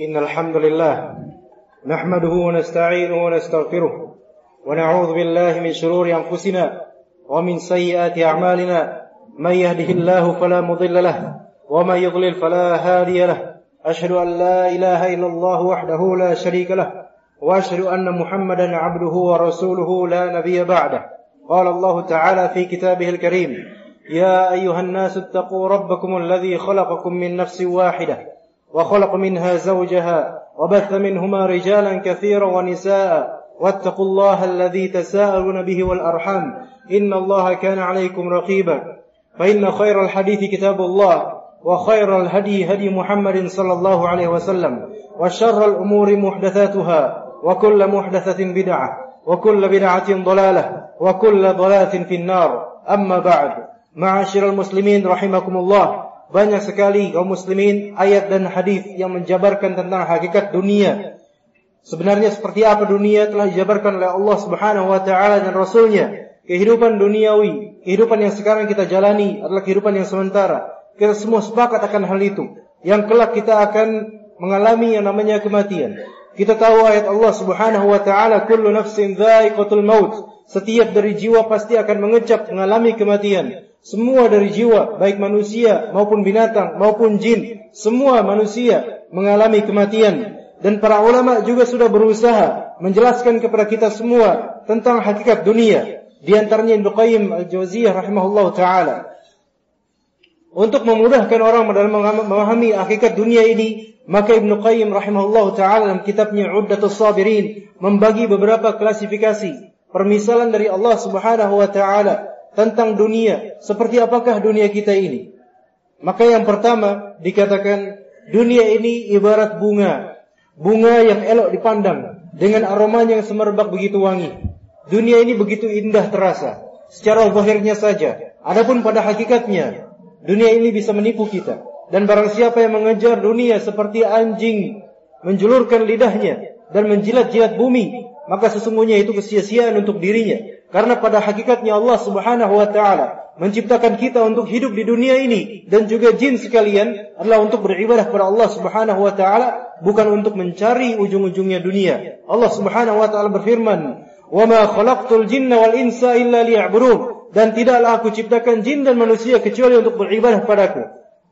إن الحمد لله نحمده ونستعينه ونستغفره ونعوذ بالله من شرور أنفسنا ومن سيئات أعمالنا. من يهده الله فلا مضل له ومن يضلل فلا هادي له. أشهد أن لا إله إلا الله وحده لا شريك له وأشهد أن محمدا عبده ورسوله لا نبي بعده. قال الله تعالى في كتابه الكريم يا أيها الناس اتقوا ربكم الذي خلقكم من نفس واحدة وخلق منها زوجها وبث منهما رجالا كثيرا ونساء واتقوا الله الذي تساءلون به والأرحام. إن الله كان عليكم رقيبا. فإن خير الحديث كتاب الله وخير الهدي هدي محمد صلى الله عليه وسلم وشر الأمور محدثاتها وكل محدثة بدعة وكل بدعة ضلالة وكل ضلالة في النار. أما بعد معاشر المسلمين رحمكم الله banyak sekali kaum muslimin ayat dan hadis yang menjabarkan tentang hakikat dunia. Sebenarnya seperti apa dunia telah dijabarkan oleh Allah Subhanahu wa taala dan rasulnya. Kehidupan duniawi, kehidupan yang sekarang kita jalani adalah kehidupan yang sementara. Kita semua sepakat akan hal itu. Yang kelak kita akan mengalami yang namanya kematian. Kita tahu ayat Allah Subhanahu wa taala kullu nafsin dha'iqatul maut. Setiap dari jiwa pasti akan mengecap mengalami kematian. Semua dari jiwa, baik manusia maupun binatang maupun jin, semua manusia mengalami kematian. Dan para ulama juga sudah berusaha menjelaskan kepada kita semua tentang hakikat dunia. Di antaranya Ibnu Qayyim Al-Jauziyah rahimahullah taala. Untuk memudahkan orang dalam memahami hakikat dunia ini, maka Ibnu Qayyim rahimahullah taala dalam kitabnya Uddatus Sabirin membagi beberapa klasifikasi permisalan dari Allah Subhanahu wa taala tentang dunia. Seperti apakah dunia kita ini? Maka yang pertama dikatakan dunia ini ibarat bunga. Bunga yang elok dipandang dengan aromanya yang semerbak begitu wangi. Dunia ini begitu indah terasa secara zahirnya saja. Adapun pada hakikatnya dunia ini bisa menipu kita. Dan barang siapa yang mengejar dunia seperti anjing menjulurkan lidahnya dan menjilat-jilat bumi, maka sesungguhnya itu kesia-siaan untuk dirinya karena pada hakikatnya Allah Subhanahu wa taala menciptakan kita untuk hidup di dunia ini dan juga jin sekalian adalah untuk beribadah kepada Allah Subhanahu wa taala bukan untuk mencari ujung-ujungnya dunia. Allah Subhanahu wa taala berfirman, "Wa ma khalaqtul jinna wal insa illa liya'budun." Dan tidaklah aku ciptakan jin dan manusia kecuali untuk beribadah padaku.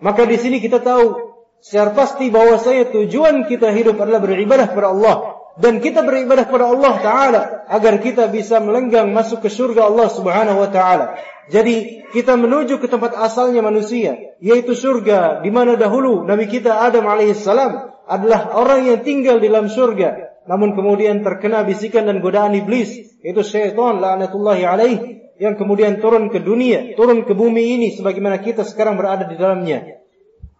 Maka di sini kita tahu secara pasti bahwasanya tujuan kita hidup adalah beribadah kepada Allah dan kita beribadah kepada Allah Taala agar kita bisa melenggang masuk ke surga Allah Subhanahu Wa Taala. Jadi kita menuju ke tempat asalnya manusia, yaitu surga, di mana dahulu Nabi kita Adam alaihissalam adalah orang yang tinggal di dalam surga, namun kemudian terkena bisikan dan godaan iblis, yaitu syaitan laknatullahi alaih, yang kemudian turun ke dunia, turun ke bumi ini, sebagaimana kita sekarang berada di dalamnya.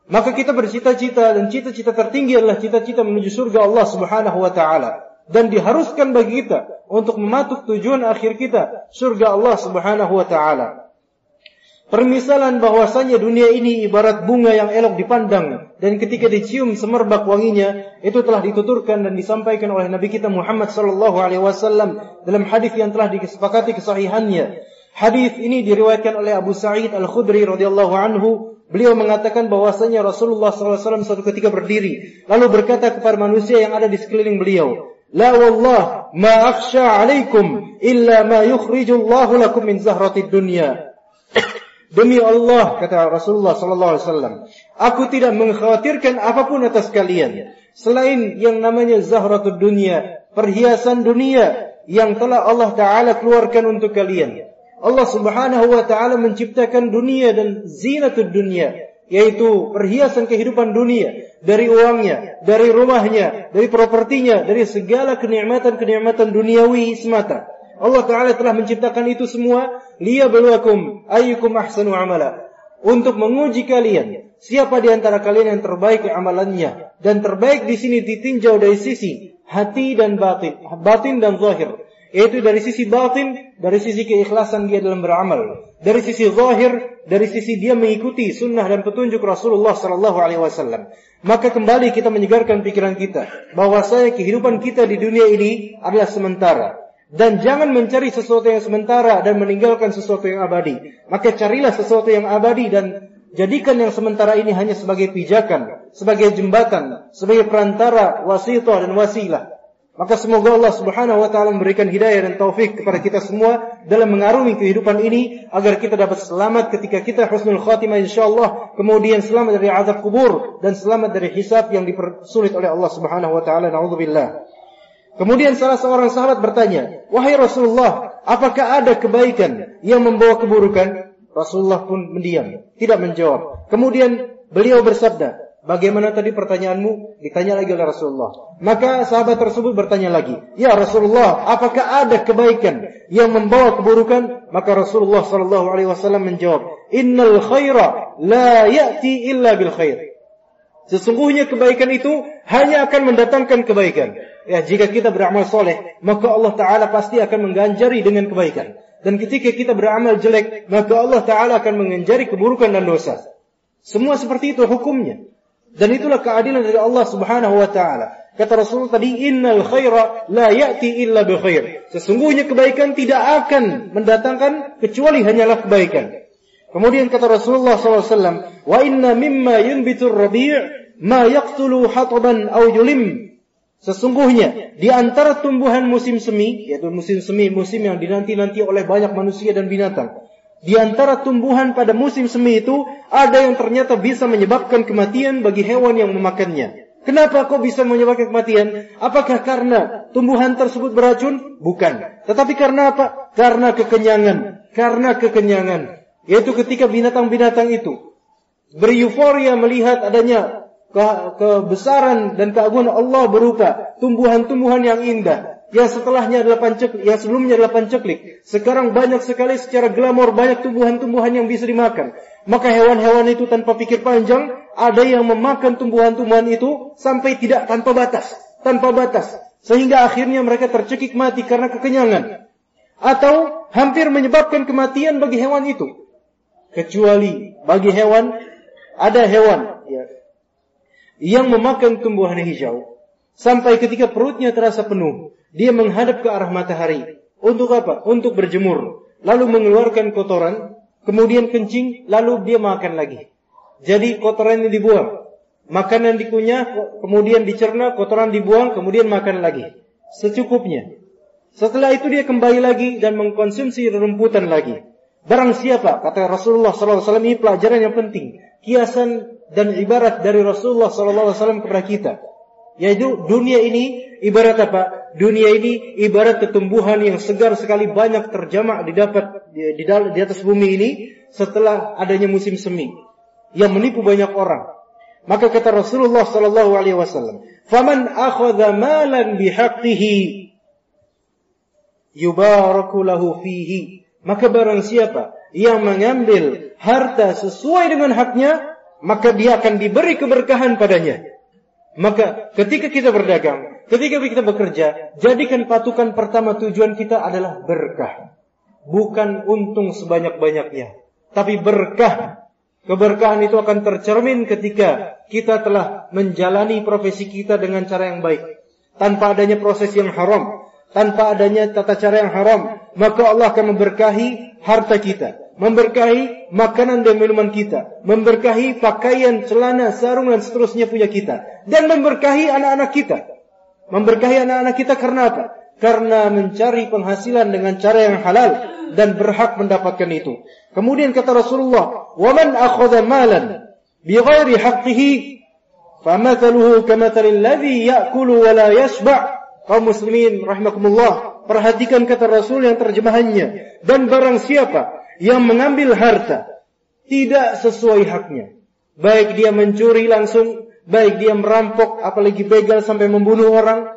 Maka kita bercita-cita dan cita-cita tertinggi adalah cita-cita menuju surga Allah Subhanahu wa taala dan diharuskan bagi kita untuk mematuk tujuan akhir kita surga Allah Subhanahu wa taala. Permisalan bahwasanya dunia ini ibarat bunga yang elok dipandang dan ketika dicium semerbak wanginya itu telah dituturkan dan disampaikan oleh Nabi kita Muhammad sallallahu alaihi wasallam dalam hadis yang telah disepakati kesahihannya. Hadis ini diriwayatkan oleh Abu Sa'id Al-Khudri radhiyallahu anhu Beliau mengatakan bahwasanya Rasulullah SAW suatu ketika berdiri lalu berkata kepada manusia yang ada di sekeliling beliau, "La wallah ma akhsha 'alaikum illa ma yukhrijullahu lakum min zahratid dunya." Demi Allah kata Rasulullah sallallahu alaihi wasallam, aku tidak mengkhawatirkan apa pun atas kalian selain yang namanya zahratud dunia, perhiasan dunia yang telah Allah taala keluarkan untuk kalian. Allah Subhanahu wa taala menciptakan dunia dan zinatud dunia, yaitu perhiasan kehidupan dunia dari uangnya, dari rumahnya, dari propertinya, dari segala kenikmatan-kenikmatan duniawi semata. Allah taala telah menciptakan itu semua liyabluwakum ayyukum ahsanu amala. Untuk menguji kalian, siapa di antara kalian yang terbaik amalannya dan terbaik di sini ditinjau dari sisi hati dan batin, batin dan zahir. Yaitu dari sisi batin, dari sisi keikhlasan dia dalam beramal. Dari sisi zahir, dari sisi dia mengikuti sunnah dan petunjuk Rasulullah Sallallahu Alaihi Wasallam. Maka kembali kita menyegarkan pikiran kita bahwa saya kehidupan kita di dunia ini adalah sementara. Dan jangan mencari sesuatu yang sementara dan meninggalkan sesuatu yang abadi. Maka carilah sesuatu yang abadi dan Jadikan yang sementara ini hanya sebagai pijakan, sebagai jembatan, sebagai perantara wasitah dan wasilah. Maka semoga Allah Subhanahu wa taala memberikan hidayah dan taufik kepada kita semua dalam mengarungi kehidupan ini agar kita dapat selamat ketika kita husnul khatimah insyaallah, kemudian selamat dari azab kubur dan selamat dari hisab yang dipersulit oleh Allah Subhanahu wa taala. Nauzubillah. Kemudian salah seorang sahabat bertanya, "Wahai Rasulullah, apakah ada kebaikan yang membawa keburukan?" Rasulullah pun mendiam, tidak menjawab. Kemudian beliau bersabda, Bagaimana tadi pertanyaanmu? Ditanya lagi oleh Rasulullah. Maka sahabat tersebut bertanya lagi, Ya Rasulullah, apakah ada kebaikan yang membawa keburukan? Maka Rasulullah Sallallahu Alaihi Wasallam menjawab, Innal khaira la ya'ti illa bil khair. Sesungguhnya kebaikan itu hanya akan mendatangkan kebaikan. Ya, jika kita beramal soleh, maka Allah Taala pasti akan mengganjari dengan kebaikan. Dan ketika kita beramal jelek, maka Allah Taala akan mengganjari keburukan dan dosa. Semua seperti itu hukumnya. Dan itulah keadilan dari Allah Subhanahu wa taala. Kata Rasul tadi, "Innal khaira la ya'ti illa bi khair." Sesungguhnya kebaikan tidak akan mendatangkan kecuali hanyalah kebaikan. Kemudian kata Rasulullah SAW, "Wa inna mimma yunbitur rabi' ma yaqtulu hataban aw yulim." Sesungguhnya di antara tumbuhan musim semi, yaitu musim semi, musim yang dinanti-nanti oleh banyak manusia dan binatang, di antara tumbuhan pada musim semi itu ada yang ternyata bisa menyebabkan kematian bagi hewan yang memakannya. Kenapa kok bisa menyebabkan kematian? Apakah karena tumbuhan tersebut beracun? Bukan. Tetapi karena apa? Karena kekenyangan. Karena kekenyangan. Yaitu ketika binatang-binatang itu bereuforia melihat adanya kebesaran dan keagungan Allah berupa tumbuhan-tumbuhan yang indah yang setelahnya adalah panceklik, yang sebelumnya adalah panceklik. Sekarang banyak sekali secara glamor banyak tumbuhan-tumbuhan yang bisa dimakan. Maka hewan-hewan itu tanpa pikir panjang, ada yang memakan tumbuhan-tumbuhan itu sampai tidak tanpa batas, tanpa batas. Sehingga akhirnya mereka tercekik mati karena kekenyangan. Atau hampir menyebabkan kematian bagi hewan itu. Kecuali bagi hewan, ada hewan ya, yang memakan tumbuhan hijau. Sampai ketika perutnya terasa penuh, dia menghadap ke arah matahari. Untuk apa? Untuk berjemur. Lalu mengeluarkan kotoran, kemudian kencing, lalu dia makan lagi. Jadi kotoran ini dibuang. Makanan dikunyah, kemudian dicerna, kotoran dibuang, kemudian makan lagi. Secukupnya. Setelah itu dia kembali lagi dan mengkonsumsi rumputan lagi. Barang siapa, kata Rasulullah SAW, ini pelajaran yang penting. Kiasan dan ibarat dari Rasulullah SAW kepada kita. Yaitu dunia ini ibarat apa? Dunia ini ibarat ketumbuhan yang segar sekali banyak terjamak didapat di, di, atas bumi ini setelah adanya musim semi yang menipu banyak orang. Maka kata Rasulullah sallallahu alaihi wasallam, "Faman akhadha malan bihaqqihi yubaraku lahu fihi." Maka barang siapa yang mengambil harta sesuai dengan haknya, maka dia akan diberi keberkahan padanya. Maka ketika kita berdagang, ketika kita bekerja, jadikan patukan pertama tujuan kita adalah berkah. Bukan untung sebanyak-banyaknya. Tapi berkah. Keberkahan itu akan tercermin ketika kita telah menjalani profesi kita dengan cara yang baik. Tanpa adanya proses yang haram. Tanpa adanya tata cara yang haram. Maka Allah akan memberkahi harta kita memberkahi makanan dan minuman kita, memberkahi pakaian, celana, sarung dan seterusnya punya kita, dan memberkahi anak-anak kita. Memberkahi anak-anak kita karena apa? Karena mencari penghasilan dengan cara yang halal dan berhak mendapatkan itu. Kemudian kata Rasulullah, "Waman akhadha malan bighairi haqqihi famathaluhu kamathalil ladzi ya'kulu wa la yashba'." Kaum muslimin rahimakumullah, perhatikan kata Rasul yang terjemahannya. Dan barang siapa yang mengambil harta tidak sesuai haknya. Baik dia mencuri langsung, baik dia merampok, apalagi begal sampai membunuh orang,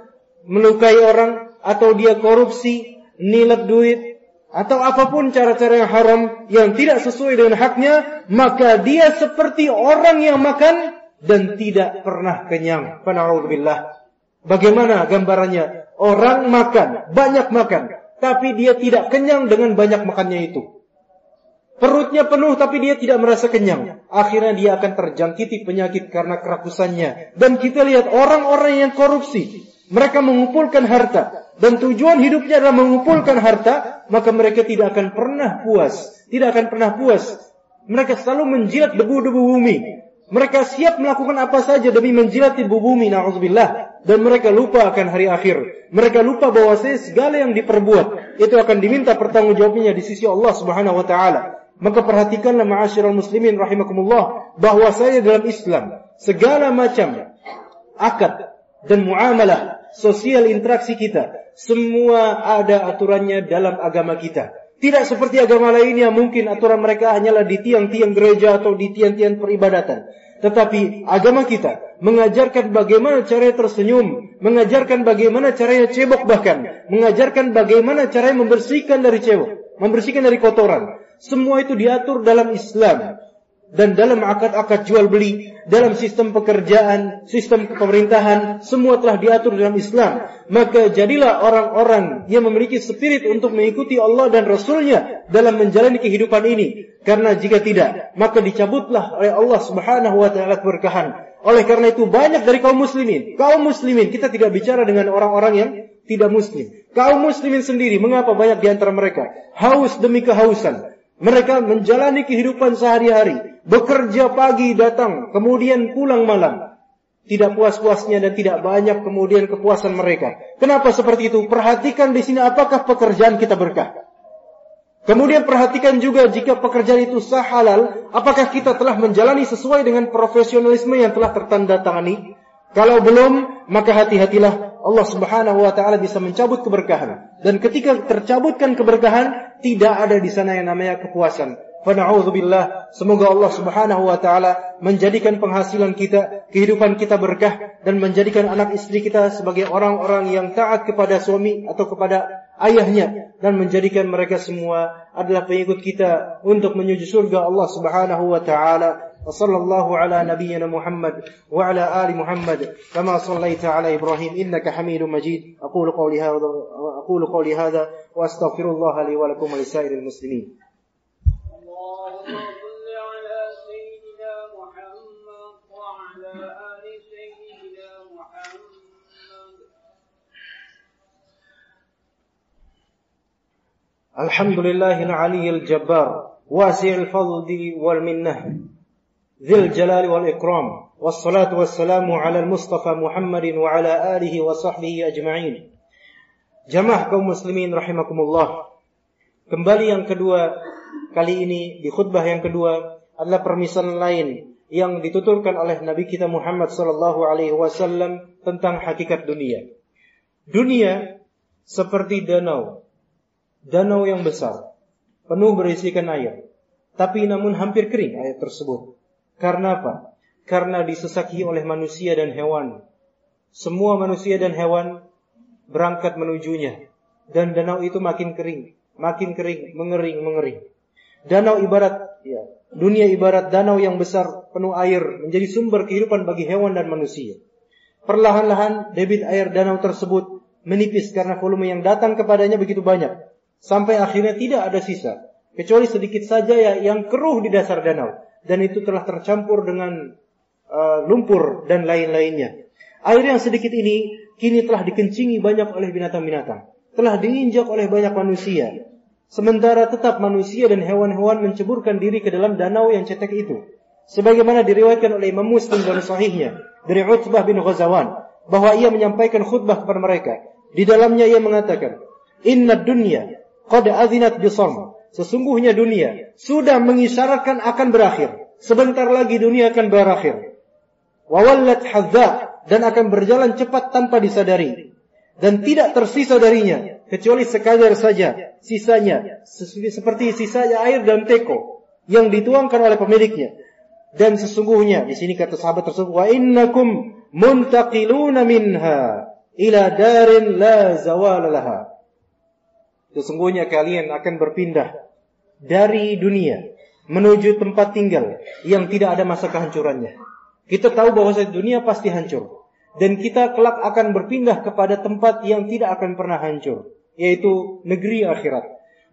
melukai orang, atau dia korupsi, nilai duit, atau apa pun cara-cara yang haram yang tidak sesuai dengan haknya, maka dia seperti orang yang makan dan tidak pernah kenyang. Pana'udzubillah. Bagaimana gambarannya? Orang makan, banyak makan, tapi dia tidak kenyang dengan banyak makannya itu. Perutnya penuh tapi dia tidak merasa kenyang. Akhirnya dia akan terjangkiti penyakit karena kerakusannya. Dan kita lihat orang-orang yang korupsi. Mereka mengumpulkan harta. Dan tujuan hidupnya adalah mengumpulkan harta. Maka mereka tidak akan pernah puas. Tidak akan pernah puas. Mereka selalu menjilat debu-debu bumi. Mereka siap melakukan apa saja demi menjilat debu bumi, na'udzubillah. Dan mereka lupa akan hari akhir. Mereka lupa bahwa segala yang diperbuat itu akan diminta pertanggungjawabannya di sisi Allah Subhanahu wa taala. Maka perhatikanlah ma'asyiral muslimin rahimakumullah bahwa saya dalam Islam segala macam akad dan muamalah sosial interaksi kita semua ada aturannya dalam agama kita. Tidak seperti agama lainnya mungkin aturan mereka hanyalah di tiang-tiang gereja atau di tiang-tiang peribadatan. Tetapi agama kita mengajarkan bagaimana cara tersenyum, mengajarkan bagaimana caranya cebok bahkan, mengajarkan bagaimana caranya membersihkan dari cebok, membersihkan dari kotoran. Semua itu diatur dalam Islam dan dalam akad-akad jual beli, dalam sistem pekerjaan, sistem pemerintahan, semua telah diatur dalam Islam. Maka jadilah orang-orang yang memiliki spirit untuk mengikuti Allah dan Rasulnya dalam menjalani kehidupan ini. Karena jika tidak, maka dicabutlah oleh Allah Subhanahu wa taala keberkahan. Oleh karena itu banyak dari kaum muslimin, kaum muslimin kita tidak bicara dengan orang-orang yang tidak muslim. Kaum muslimin sendiri, mengapa banyak di antara mereka haus demi kehausan, mereka menjalani kehidupan sehari-hari, bekerja pagi datang, kemudian pulang malam. Tidak puas-puasnya dan tidak banyak kemudian kepuasan mereka. Kenapa seperti itu? Perhatikan di sini apakah pekerjaan kita berkah. Kemudian perhatikan juga jika pekerjaan itu sah halal, apakah kita telah menjalani sesuai dengan profesionalisme yang telah tertanda tangani? Kalau belum, maka hati-hatilah Allah Subhanahu wa taala bisa mencabut keberkahan. Dan ketika tercabutkan keberkahan, tidak ada di sana yang namanya kepuasan. Fana'udzubillah, semoga Allah Subhanahu wa taala menjadikan penghasilan kita, kehidupan kita berkah dan menjadikan anak istri kita sebagai orang-orang yang taat kepada suami atau kepada ayahnya dan menjadikan mereka semua adalah pengikut kita untuk menuju surga Allah Subhanahu wa taala. وصلى الله على نبينا محمد وعلى آل محمد كما صليت على إبراهيم. إنك حميد مجيد. أقول قولي هذا أقول قولي هذا وأستغفر الله لي ولكم ولسائر المسلمين. الحمد لله العلي الجبار واسع الفضل والمنة. Zil Jalal wal ikram. Wassalatu wassalamu ala al-Mustafa Muhammad wa ala alihi wa sahbihi ajma'in. Jamaah kaum muslimin rahimakumullah. Kembali yang kedua kali ini di khutbah yang kedua adalah permisan lain yang dituturkan oleh Nabi kita Muhammad sallallahu alaihi wasallam tentang hakikat dunia. Dunia seperti danau. Danau yang besar, penuh berisikan air. Tapi namun hampir kering air tersebut. Karena apa? Karena disesaki oleh manusia dan hewan. Semua manusia dan hewan berangkat menujunya. Dan danau itu makin kering. Makin kering, mengering, mengering. Danau ibarat, ya, dunia ibarat danau yang besar, penuh air, menjadi sumber kehidupan bagi hewan dan manusia. Perlahan-lahan debit air danau tersebut menipis karena volume yang datang kepadanya begitu banyak. Sampai akhirnya tidak ada sisa. Kecuali sedikit saja ya, yang keruh di dasar danau dan itu telah tercampur dengan uh, lumpur dan lain-lainnya. Air yang sedikit ini kini telah dikencingi banyak oleh binatang-binatang, telah diinjak oleh banyak manusia. Sementara tetap manusia dan hewan-hewan menceburkan diri ke dalam danau yang cetek itu. Sebagaimana diriwayatkan oleh Imam Muslim dalam sahihnya dari Utbah bin Ghazawan bahwa ia menyampaikan khutbah kepada mereka. Di dalamnya ia mengatakan, "Inna dunya qad adzinat bisawm." Sesungguhnya dunia sudah mengisyaratkan akan berakhir. Sebentar lagi dunia akan berakhir. Wawallat hadza dan akan berjalan cepat tanpa disadari. Dan tidak tersisa darinya kecuali sekadar saja sisanya seperti sisanya air dan teko yang dituangkan oleh pemiliknya. Dan sesungguhnya di sini kata sahabat tersebut wa innakum muntaqiluna minha ila darin la zawala laha. Sesungguhnya kalian akan berpindah dari dunia menuju tempat tinggal yang tidak ada masa kehancurannya. Kita tahu bahwa dunia pasti hancur. Dan kita kelak akan berpindah kepada tempat yang tidak akan pernah hancur. Yaitu negeri akhirat.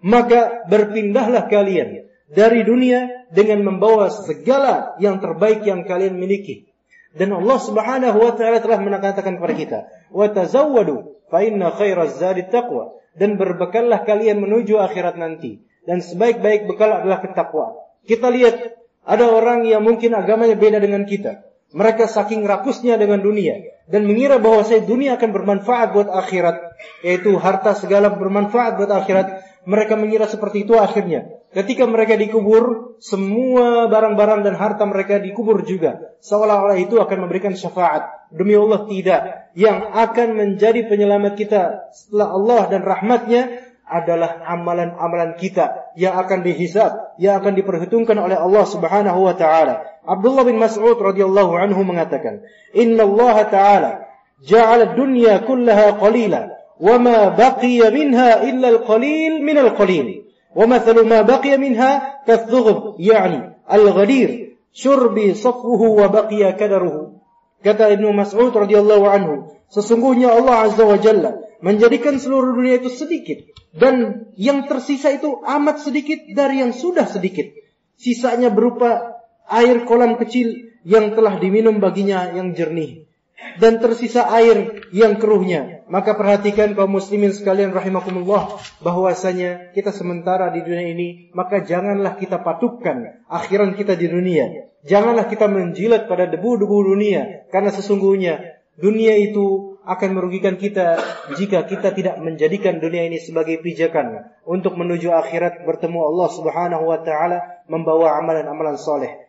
Maka berpindahlah kalian dari dunia dengan membawa segala yang terbaik yang kalian miliki. Dan Allah Subhanahu wa taala telah mengatakan kepada kita, "Wa tazawwadu fa inna khairaz zadi taqwa." Dan berbekallah kalian menuju akhirat nanti dan sebaik-baik bekal adalah ketakwaan. Kita lihat ada orang yang mungkin agamanya beda dengan kita. Mereka saking rakusnya dengan dunia dan mengira bahwa saya dunia akan bermanfaat buat akhirat, yaitu harta segala bermanfaat buat akhirat. Mereka mengira seperti itu akhirnya. Ketika mereka dikubur, semua barang-barang dan harta mereka dikubur juga. Seolah-olah itu akan memberikan syafaat. Demi Allah tidak. Yang akan menjadi penyelamat kita setelah Allah dan rahmatnya adalah amalan-amalan kita yang akan dihisab, yang akan diperhitungkan oleh Allah Subhanahu wa taala. Abdullah bin Mas'ud radhiyallahu anhu mengatakan, "Inna Allah taala ja'ala dunya kullaha qalila wa ma baqiya minha illa al-qalil min al-qalil." ومثل ما بقي منها كالثغب يعني الغدير شرب صفوه وبقي كدره Kata Ibnu Mas'ud radhiyallahu anhu, sesungguhnya Allah Azza wa Jalla menjadikan seluruh dunia itu sedikit dan yang tersisa itu amat sedikit dari yang sudah sedikit. Sisanya berupa air kolam kecil yang telah diminum baginya yang jernih dan tersisa air yang keruhnya. Maka perhatikan kaum muslimin sekalian rahimakumullah bahwasanya kita sementara di dunia ini maka janganlah kita patukkan akhiran kita di dunia. Janganlah kita menjilat pada debu-debu dunia karena sesungguhnya dunia itu akan merugikan kita jika kita tidak menjadikan dunia ini sebagai pijakan untuk menuju akhirat bertemu Allah Subhanahu wa taala membawa amalan-amalan soleh.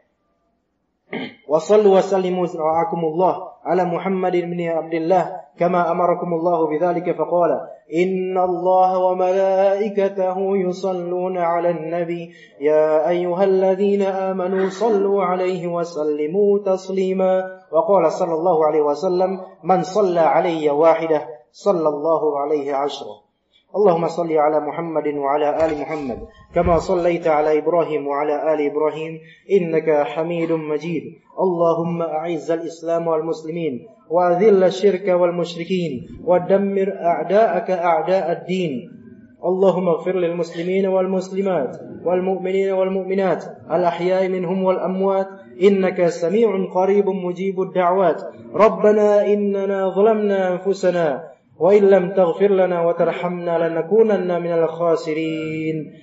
وصلوا وسلموا رعاكم الله على محمد بن عبد الله كما أمركم الله بذلك فقال إن الله وملائكته يصلون على النبي. يا أيها الذين آمنوا صلوا عليه وسلموا تسليما. وقال صلى الله عليه وسلم من صلى علي واحدة صلى الله عليه عشرة. اللهم صل على محمد وعلى آل محمد كما صليت على إبراهيم وعلى آل إبراهيم إنك حميد مجيد. اللهم أعز الإسلام والمسلمين وأذل الشرك والمشركين ودمر أعداءك أعداء الدين. اللهم اغفر للمسلمين والمسلمات والمؤمنين والمؤمنات الأحياء منهم والأموات. إنك سميع قريب مجيب الدعوات. ربنا إننا ظلمنا أنفسنا وإن لم تغفر لنا وترحمنا لنكونن من الخاسرين.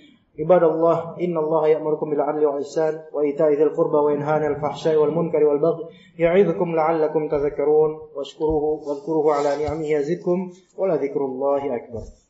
عباد الله إن الله يأمركم بالعدل والإحسان وإيتاء ذي القربى وينهى عن الفحشاء والمنكر والبغي يعظكم لعلكم تذكرون. واشكروه واذكروه على نعمه يزدكم. ولذكر الله أكبر.